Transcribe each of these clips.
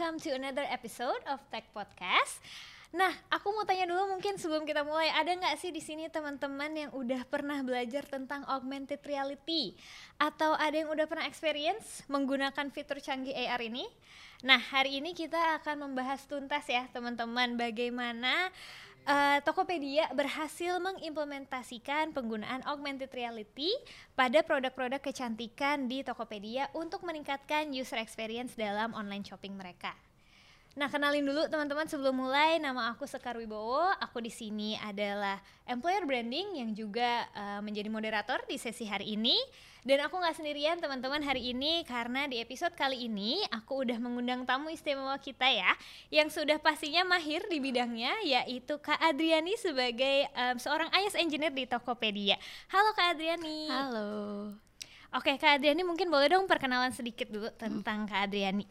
welcome to another episode of Tech Podcast. Nah, aku mau tanya dulu mungkin sebelum kita mulai, ada nggak sih di sini teman-teman yang udah pernah belajar tentang augmented reality atau ada yang udah pernah experience menggunakan fitur canggih AR ini? Nah, hari ini kita akan membahas tuntas ya teman-teman bagaimana uh, Tokopedia berhasil mengimplementasikan penggunaan augmented reality pada produk-produk kecantikan di Tokopedia untuk meningkatkan user experience dalam online shopping mereka. Nah, kenalin dulu teman-teman sebelum mulai, nama aku Sekar Wibowo. Aku di sini adalah employer branding yang juga uh, menjadi moderator di sesi hari ini. Dan aku nggak sendirian teman-teman hari ini karena di episode kali ini aku udah mengundang tamu istimewa kita ya, yang sudah pastinya mahir di bidangnya, yaitu Kak Adriani sebagai um, seorang IS engineer di Tokopedia. Halo Kak Adriani. Halo. Oke Kak Adriani mungkin boleh dong perkenalan sedikit dulu tentang hmm. Kak Adriani.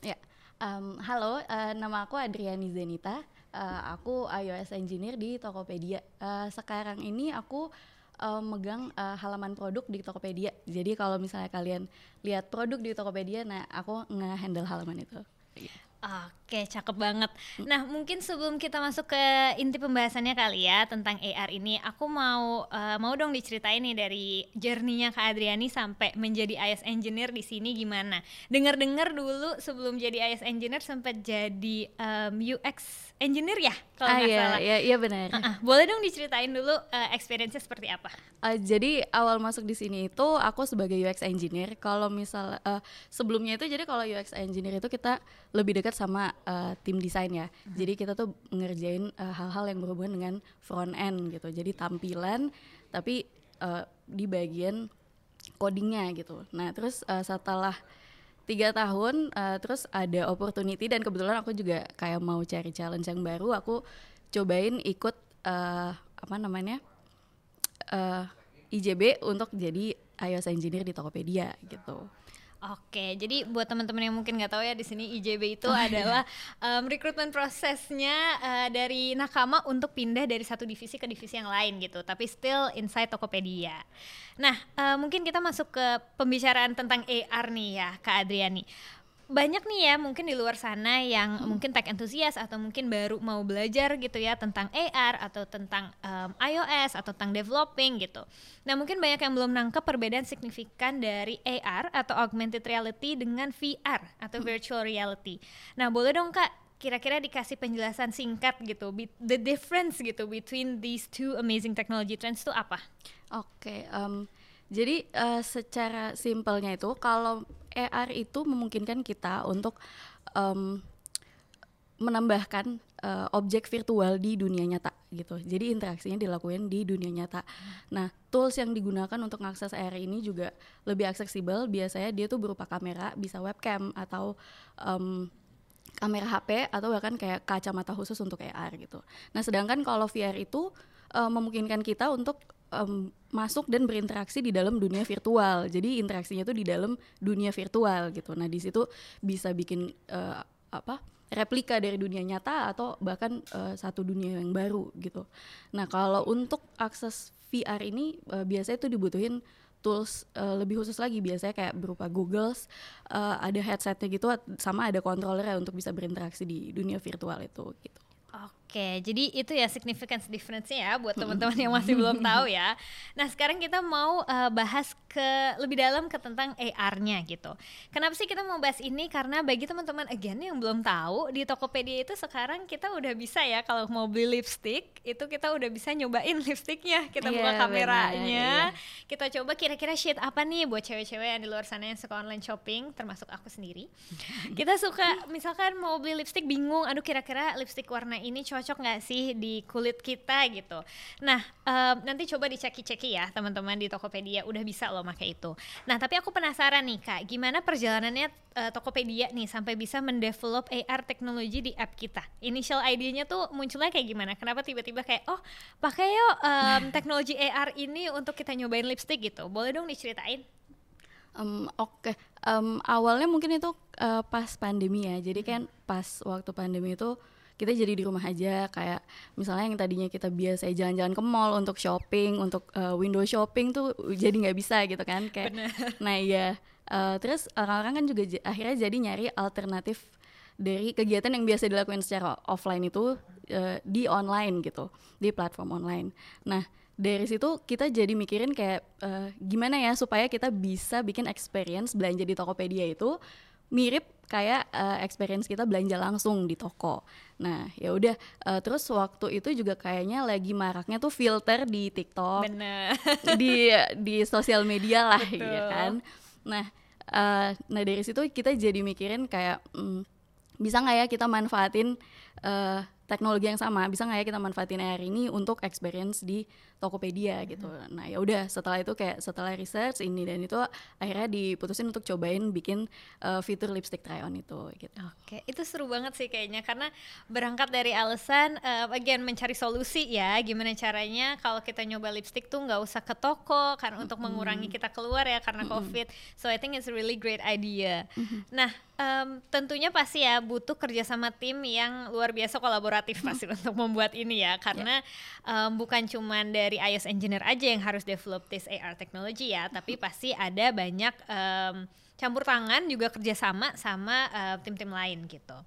Ya. Um, halo, uh, nama aku Adriani Zenita. Uh, aku iOS engineer di Tokopedia. Uh, sekarang ini aku uh, megang uh, halaman produk di Tokopedia. Jadi kalau misalnya kalian lihat produk di Tokopedia, nah aku nge-handle halaman itu. Oke, cakep banget. Nah, mungkin sebelum kita masuk ke inti pembahasannya kali ya tentang AR ini, aku mau uh, mau dong diceritain nih dari journey-nya Kak Adriani sampai menjadi IS engineer di sini gimana. Dengar-dengar dulu sebelum jadi IS engineer sempat jadi um, UX engineer ya kalau ah, iya, salah. Iya, iya benar. Uh -uh. Boleh dong diceritain dulu uh, experience-nya seperti apa? Uh, jadi awal masuk di sini itu aku sebagai UX engineer. Kalau misal uh, sebelumnya itu jadi kalau UX engineer itu kita lebih dekat sama uh, tim desain ya. Uh-huh. Jadi kita tuh ngerjain hal-hal uh, yang berhubungan dengan front end gitu. Jadi tampilan tapi uh, di bagian codingnya gitu. Nah terus uh, setelah tiga tahun uh, terus ada opportunity dan kebetulan aku juga kayak mau cari challenge yang baru aku cobain ikut uh, apa namanya uh, IJB untuk jadi iOS engineer di Tokopedia gitu. Oke, jadi buat teman-teman yang mungkin nggak tahu ya di sini IJB itu oh, iya. adalah um, rekrutmen prosesnya uh, dari nakama untuk pindah dari satu divisi ke divisi yang lain gitu, tapi still inside Tokopedia. Nah, uh, mungkin kita masuk ke pembicaraan tentang AR nih ya, Kak Adriani banyak nih ya mungkin di luar sana yang hmm. mungkin tech entusias atau mungkin baru mau belajar gitu ya tentang AR atau tentang um, iOS atau tentang developing gitu. Nah mungkin banyak yang belum nangkep perbedaan signifikan dari AR atau augmented reality dengan VR atau hmm. virtual reality. Nah boleh dong kak kira-kira dikasih penjelasan singkat gitu the difference gitu between these two amazing technology trends itu apa? Oke, okay, um, jadi uh, secara simpelnya itu kalau AR itu memungkinkan kita untuk um, menambahkan uh, objek virtual di dunia nyata gitu. Jadi interaksinya dilakukan di dunia nyata. Nah, tools yang digunakan untuk mengakses AR ini juga lebih aksesibel. Biasanya dia tuh berupa kamera, bisa webcam atau um, kamera HP atau bahkan kayak kacamata khusus untuk AR gitu. Nah, sedangkan kalau VR itu uh, memungkinkan kita untuk um, masuk dan berinteraksi di dalam dunia virtual. Jadi interaksinya itu di dalam dunia virtual gitu. Nah di situ bisa bikin uh, apa replika dari dunia nyata atau bahkan uh, satu dunia yang baru gitu. Nah kalau untuk akses VR ini uh, biasanya itu dibutuhin tools uh, lebih khusus lagi biasanya kayak berupa Google's uh, ada headsetnya gitu sama ada controllernya untuk bisa berinteraksi di dunia virtual itu gitu. Oke, jadi itu ya significance difference-nya ya buat teman-teman yang masih belum tahu ya. Nah, sekarang kita mau uh, bahas ke lebih dalam ke tentang AR-nya gitu. Kenapa sih kita mau bahas ini? Karena bagi teman-teman again yang belum tahu, di Tokopedia itu sekarang kita udah bisa ya kalau mau beli lipstick, itu kita udah bisa nyobain lipsticknya. Kita yeah, buka kameranya, bener, yeah. kita coba kira-kira shade apa nih buat cewek-cewek yang di luar sana yang suka online shopping, termasuk aku sendiri. kita suka misalkan mau beli lipstick bingung, aduh kira-kira lipstick warna ini cocok cocok nggak sih di kulit kita gitu. Nah um, nanti coba diceki-ceki ya teman-teman di Tokopedia udah bisa loh pakai itu. Nah tapi aku penasaran nih kak, gimana perjalanannya uh, Tokopedia nih sampai bisa mendevelop AR teknologi di app kita. Initial idenya tuh munculnya kayak gimana? Kenapa tiba-tiba kayak oh pakai yuk um, teknologi AR ini untuk kita nyobain lipstick gitu? Boleh dong diceritain? Um, Oke, okay. um, awalnya mungkin itu uh, pas pandemi ya. Jadi kan pas waktu pandemi itu kita jadi di rumah aja kayak misalnya yang tadinya kita biasa jalan-jalan ke mall untuk shopping untuk uh, window shopping tuh jadi nggak bisa gitu kan kayak Bener. nah iya uh, terus orang-orang kan juga akhirnya jadi nyari alternatif dari kegiatan yang biasa dilakukan secara offline itu uh, di online gitu di platform online nah dari situ kita jadi mikirin kayak uh, gimana ya supaya kita bisa bikin experience belanja di Tokopedia itu mirip kayak uh, experience kita belanja langsung di toko. Nah, ya udah uh, terus waktu itu juga kayaknya lagi maraknya tuh filter di TikTok. Bener. Di di sosial media lah Betul. ya kan. Nah, uh, nah dari situ kita jadi mikirin kayak mm, bisa nggak ya kita manfaatin uh, teknologi yang sama bisa nggak ya kita manfaatin AR ini untuk experience di Tokopedia hmm. gitu. Nah ya udah setelah itu kayak setelah research ini dan itu akhirnya diputusin untuk cobain bikin uh, fitur lipstick try on itu gitu. Oke, itu seru banget sih kayaknya karena berangkat dari alasan uh, again mencari solusi ya gimana caranya kalau kita nyoba lipstick tuh nggak usah ke toko karena untuk mengurangi kita keluar ya karena COVID. So I think it's a really great idea. Nah um, tentunya pasti ya butuh kerjasama tim yang luar biasa kolaboratif pasti untuk membuat ini ya karena yeah. um, bukan cuman dari iOS engineer aja yang harus develop this AR technology ya, tapi pasti ada banyak um, campur tangan juga kerjasama sama tim tim-tim lain gitu.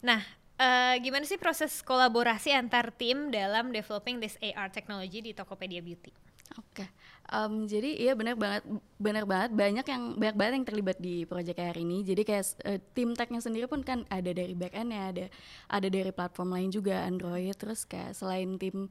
Nah, uh, gimana sih proses kolaborasi antar tim dalam developing this AR technology di Tokopedia Beauty? Oke, okay. um, jadi iya benar banget, benar banget banyak yang banyak banget yang terlibat di proyek AR ini. Jadi kayak uh, tim technya sendiri pun kan ada dari back end ya, ada ada dari platform lain juga Android. Terus kayak selain tim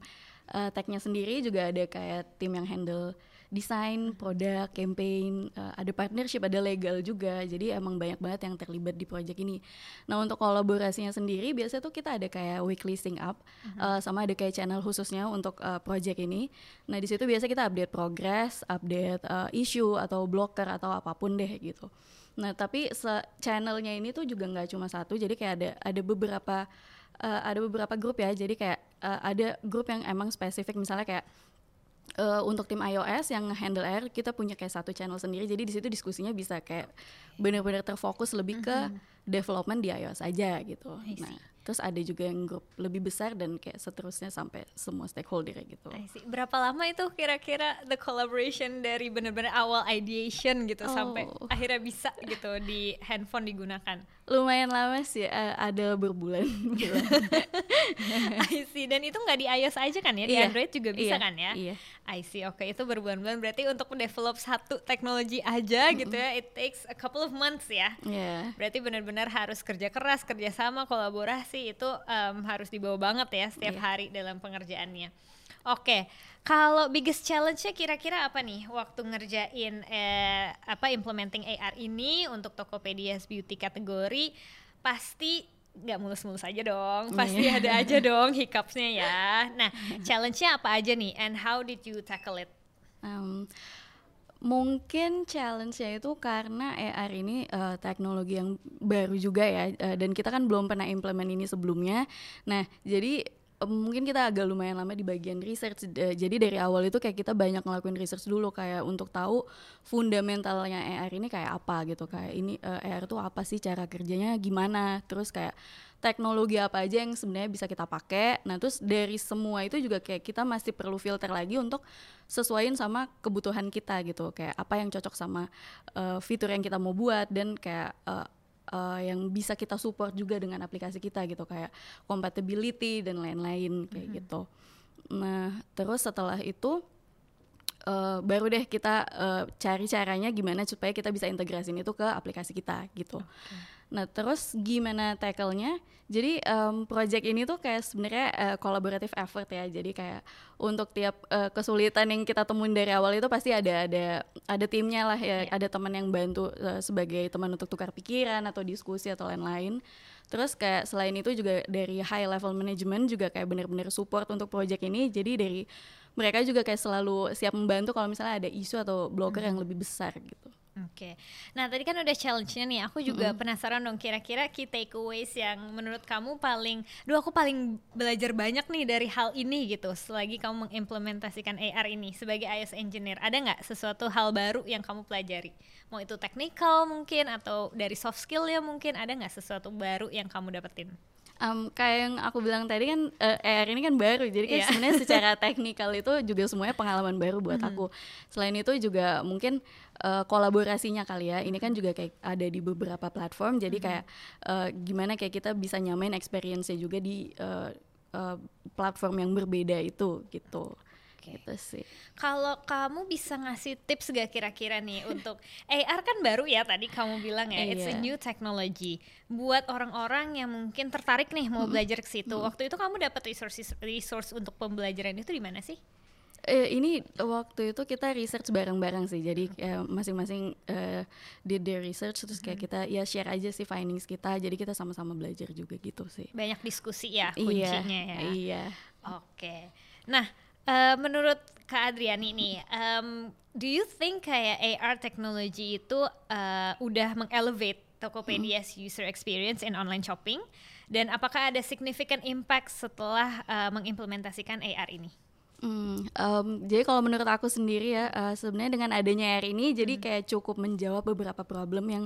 uh, tagnya sendiri juga ada kayak tim yang handle desain, produk, campaign, uh, ada partnership, ada legal juga. Jadi emang banyak banget yang terlibat di project ini. Nah untuk kolaborasinya sendiri biasanya tuh kita ada kayak weekly sync up, uh-huh. uh, sama ada kayak channel khususnya untuk uh, project ini. Nah di situ biasa kita update progress, update uh, issue atau blocker atau apa pun deh gitu. Nah tapi channelnya ini tuh juga nggak cuma satu, jadi kayak ada ada beberapa uh, ada beberapa grup ya jadi kayak uh, ada grup yang emang spesifik misalnya kayak uh, untuk tim iOS yang handle Air kita punya kayak satu channel sendiri jadi di situ diskusinya bisa kayak benar-benar terfokus lebih ke mm -hmm. Development di iOS aja gitu. Nah, terus ada juga yang grup lebih besar dan kayak seterusnya sampai semua stakeholder gitu. Berapa lama itu kira-kira the collaboration dari benar-benar awal ideation gitu oh. sampai akhirnya bisa gitu di handphone digunakan? lumayan lama sih uh, ada berbulan I see dan itu nggak di iOS aja kan ya di yeah. Android juga bisa yeah. kan ya iya. I see oke okay. itu berbulan-bulan berarti untuk mendevelop satu teknologi aja mm -hmm. gitu ya it takes a couple of months ya yeah. berarti benar-benar harus kerja keras kerja sama kolaborasi itu um, harus dibawa banget ya setiap yeah. hari dalam pengerjaannya Oke, kalau biggest challenge-nya kira-kira apa nih waktu ngerjain eh, apa implementing AR ini untuk Tokopedia Beauty kategori pasti nggak mulus-mulus aja dong, pasti yeah. ada aja dong hiccupsnya ya. Nah, challenge-nya apa aja nih and how did you tackle it? Um, mungkin challenge-nya itu karena AR ini uh, teknologi yang baru juga ya uh, dan kita kan belum pernah implement ini sebelumnya. Nah, jadi mungkin kita agak lumayan lama di bagian research jadi dari awal itu kayak kita banyak ngelakuin research dulu kayak untuk tahu fundamentalnya AR ini kayak apa gitu kayak ini uh, eh, AR itu apa sih cara kerjanya gimana terus kayak teknologi apa aja yang sebenarnya bisa kita pakai nah terus dari semua itu juga kayak kita masih perlu filter lagi untuk sesuaiin sama kebutuhan kita gitu kayak apa yang cocok sama uh, fitur yang kita mau buat dan kayak uh, uh, yang bisa kita support juga dengan aplikasi kita gitu kayak compatibility dan lain-lain kayak mm -hmm. gitu. Nah terus setelah itu uh, baru deh kita uh, cari caranya gimana supaya kita bisa integrasin itu ke aplikasi kita gitu. Okay. Nah terus gimana tackle-nya? Jadi um, project ini tuh kayak sebenarnya uh, collaborative effort ya. Jadi kayak untuk tiap uh, kesulitan yang kita temuin dari awal itu pasti ada ada ada timnya lah ya. Yeah. Ada teman yang bantu uh, sebagai teman untuk tukar pikiran atau diskusi atau lain-lain. Terus kayak selain itu juga dari high level management juga kayak benar-benar support untuk project ini. Jadi dari mereka juga kayak selalu siap membantu kalau misalnya ada isu atau blocker hmm. yang lebih besar gitu. Oke, okay. nah tadi kan udah challenge-nya nih, aku juga mm -hmm. penasaran dong kira-kira key takeaways yang menurut kamu paling, duh aku paling belajar banyak nih dari hal ini gitu, selagi kamu mengimplementasikan AR ini sebagai iOS engineer, ada nggak sesuatu hal baru yang kamu pelajari? Mau itu technical mungkin atau dari soft skill ya mungkin, ada nggak sesuatu baru yang kamu dapetin? Um, kayak yang aku bilang tadi kan uh, AR ini kan baru, jadi kayak Iya. sebenarnya secara teknikal itu juga semuanya pengalaman baru buat aku. Selain itu juga mungkin uh, kolaborasinya kali ya, ini kan juga kayak ada di beberapa platform, jadi kayak uh, gimana kayak kita bisa nyamain experience-nya juga di uh, uh, platform yang berbeda itu gitu. Gitu sih. Kalau kamu bisa ngasih tips gak kira-kira nih untuk AR kan baru ya tadi kamu bilang ya, it's a Iya. new technology. Buat orang-orang yang mungkin tertarik nih mau belajar ke situ. Waktu itu kamu dapat resources resource untuk pembelajaran itu di mana sih? Eh, ini waktu itu kita research bareng-bareng sih, jadi masing-masing eh, did their research terus kayak kita ya share aja sih findings kita, jadi kita sama-sama belajar juga gitu sih. Banyak diskusi ya Iya, kuncinya ya. Iya. Oke. Nah, eh, menurut Kak Adriani nih, em, do you think kayak AR technology itu eh, udah mengelevate Tokopedia's user experience in online shopping? Dan apakah ada significant impact setelah eh, mengimplementasikan AR ini? Hmm, em, jadi kalau menurut aku sendiri ya, eh, sebenarnya dengan adanya AR ini, jadi Hmm. kayak cukup menjawab beberapa problem yang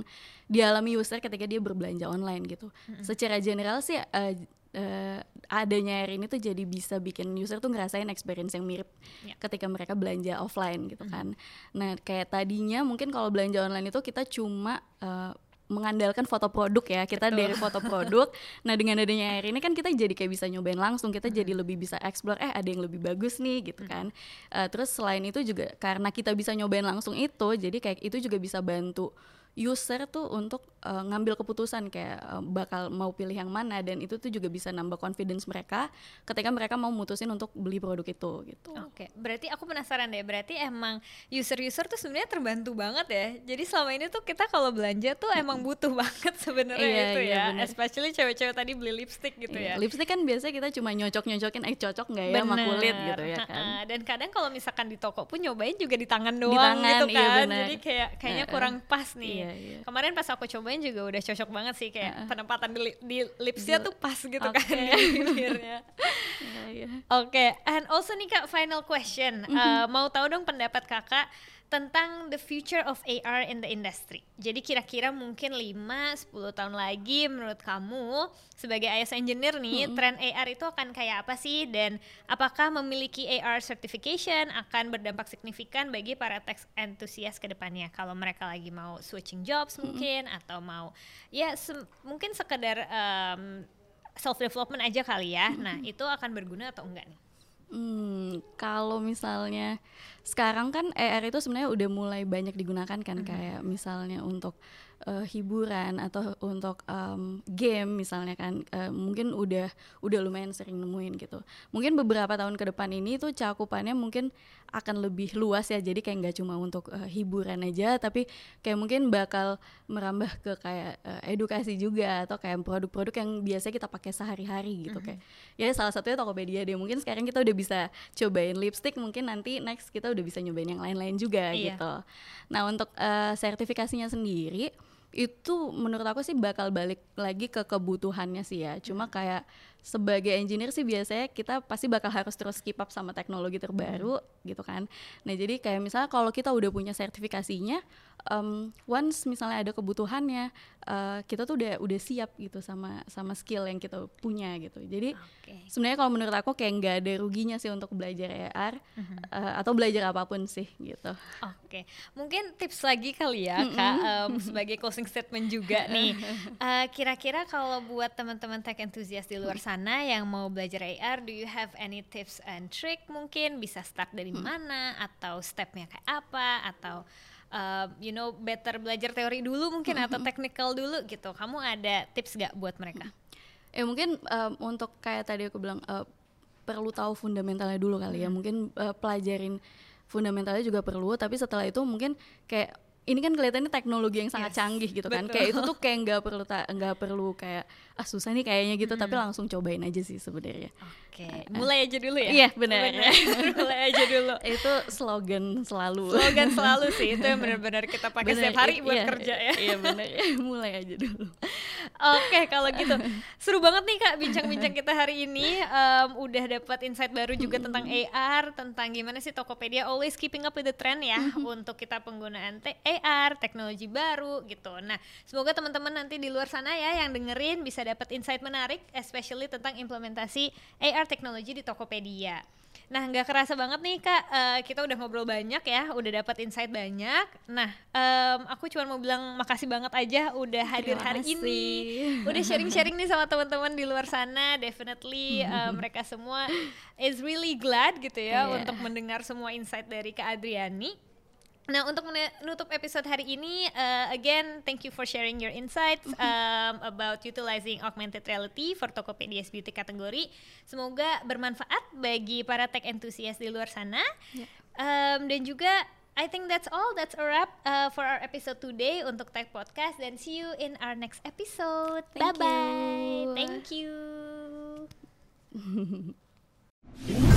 dialami user ketika dia berbelanja online gitu. Hmm. Secara general sih, eh, eh, adanya AR ini tuh jadi bisa bikin user tuh ngerasain experience yang mirip Ya. ketika mereka belanja offline gitu Hmm. kan. Nah, kayak tadinya mungkin kalau belanja online itu kita cuma eh, mengandalkan foto produk ya. Kita dari foto produk. Nah dengan adanya AR ini kan kita jadi kayak bisa nyobain langsung. Kita jadi lebih bisa explore eh ada yang lebih bagus nih gitu kan. Eh, terus selain itu juga karena kita bisa nyobain langsung itu jadi kayak itu juga bisa bantu user tuh untuk eh, ngambil keputusan kayak eh, bakal mau pilih yang mana dan itu tuh juga bisa nambah confidence mereka ketika mereka mau mutusin untuk beli produk itu gitu Oke, berarti aku penasaran deh. Berarti emang user-user tuh sebenarnya terbantu banget ya. Jadi selama ini tuh kita kalau belanja tuh emang butuh banget sebenarnya Iya, itu iya, ya. bener. Especially cewek-cewek tadi beli lipstick gitu ya. Iya, lipstick kan biasanya kita cuma nyocok-nyocokin eh cocok nggak ya sama kulit gitu ya kan. Dan kadang kalau misalkan di toko pun nyobain juga di tangan doang tangan, gitu iya kan. bener. Jadi kayak kayaknya kurang pas nih. Iya, iya. Kemarin pas aku cobain juga udah cocok banget sih kayak Ha-ha. penempatan di, di lipsnya tuh pas gitu kan Oke. di bibirnya. Iya, iya. Oke, and also nih kak final question, Uh, mau tahu dong pendapat kakak tentang the future of AR in the industry. Jadi kira-kira mungkin 5-10 tahun lagi menurut kamu sebagai IS engineer nih, tren AR itu akan kayak apa sih dan apakah memiliki AR certification akan berdampak signifikan bagi para tech enthusiast ke depannya kalau mereka lagi mau switching jobs mungkin atau mau ya sem- mungkin sekedar um, self development aja kali ya. Nah, itu akan berguna atau enggak nih? Hmm, kalau misalnya sekarang kan AR itu sebenarnya udah mulai banyak digunakan kan kayak misalnya untuk eh, hiburan atau untuk em, game misalnya kan eh, mungkin udah udah lumayan sering nemuin gitu. Mungkin beberapa tahun ke depan ini tuh cakupannya mungkin akan lebih luas ya. Jadi kayak nggak cuma untuk eh, hiburan aja tapi kayak mungkin bakal merambah ke kayak eh, edukasi juga atau kayak produk-produk yang biasa kita pakai sehari-hari gitu kayak ya salah satunya Tokopedia deh mungkin sekarang kita udah bisa cobain lipstick mungkin nanti next kita udah bisa nyobain yang lain-lain juga Iya. gitu nah untuk eh, sertifikasinya sendiri itu menurut aku sih bakal balik lagi ke kebutuhannya sih ya. Cuma kayak sebagai engineer sih biasanya kita pasti bakal harus terus keep up sama teknologi terbaru gitu kan. Nah jadi kayak misalnya kalau kita udah punya sertifikasinya um, once misalnya ada kebutuhannya eh, kita tuh udah udah siap gitu sama sama skill yang kita punya gitu. Jadi Oke. sebenarnya kalau menurut aku kayak nggak ada ruginya sih untuk belajar AR eh, atau belajar apa pun sih gitu. Oke, mungkin tips lagi kali ya kak em, sebagai closing statement juga nih. Eh, Kira-kira kalau buat teman-teman tech enthusiast di luar sana yang mau belajar AR, do you have any tips and trick mungkin? Bisa start dari mana? Atau stepnya kayak apa? Atau em, you know better belajar teori dulu mungkin atau technical dulu gitu. Kamu ada tips gak buat mereka? ya mungkin em, untuk kayak tadi aku bilang eh, perlu tahu fundamentalnya dulu kali ya. Mungkin eh, pelajarin fundamentalnya juga perlu tapi setelah itu mungkin kayak ini kan kelihatannya teknologi yang sangat Yes, canggih gitu kan betul. kayak itu tuh kayak nggak perlu nggak perlu kayak ah susah nih kayaknya gitu tapi langsung cobain aja sih sebenarnya Oke, mulai aja dulu ya. Iya, benar. mulai aja dulu. itu slogan selalu Slogan selalu sih itu yang benar-benar kita pakai setiap hari buat iya, kerja ya. iya benar mulai aja dulu Oke kalau gitu seru banget nih kak bincang-bincang kita hari ini um, udah dapat insight baru juga tentang AR tentang gimana sih Tokopedia always keeping up with the trend ya untuk kita penggunaan te- AR teknologi baru gitu. Nah semoga teman-teman nanti di luar sana ya yang dengerin bisa dapat insight menarik especially tentang implementasi AR teknologi di Tokopedia. Nah, nggak kerasa banget nih kak, eh, kita udah ngobrol banyak ya, udah dapat insight banyak. Nah, em, aku cuma mau bilang makasih banget aja udah hadir Terima hari kasih. ini, udah sharing-sharing nih sama teman-teman di luar sana. Definitely eh, mereka semua is really glad gitu ya Iya. untuk mendengar semua insight dari Kak Adriani. Nah, untuk menutup episode hari ini, uh, again, thank you for sharing your insights um, about utilizing augmented reality for Tokopedia's beauty kategori. Semoga bermanfaat bagi para tech enthusiast di luar sana. Um, dan juga, I think that's all. That's a wrap uh, for our episode today untuk Tech Podcast. Dan see you in our next episode. Thank Bye-bye. Thank you.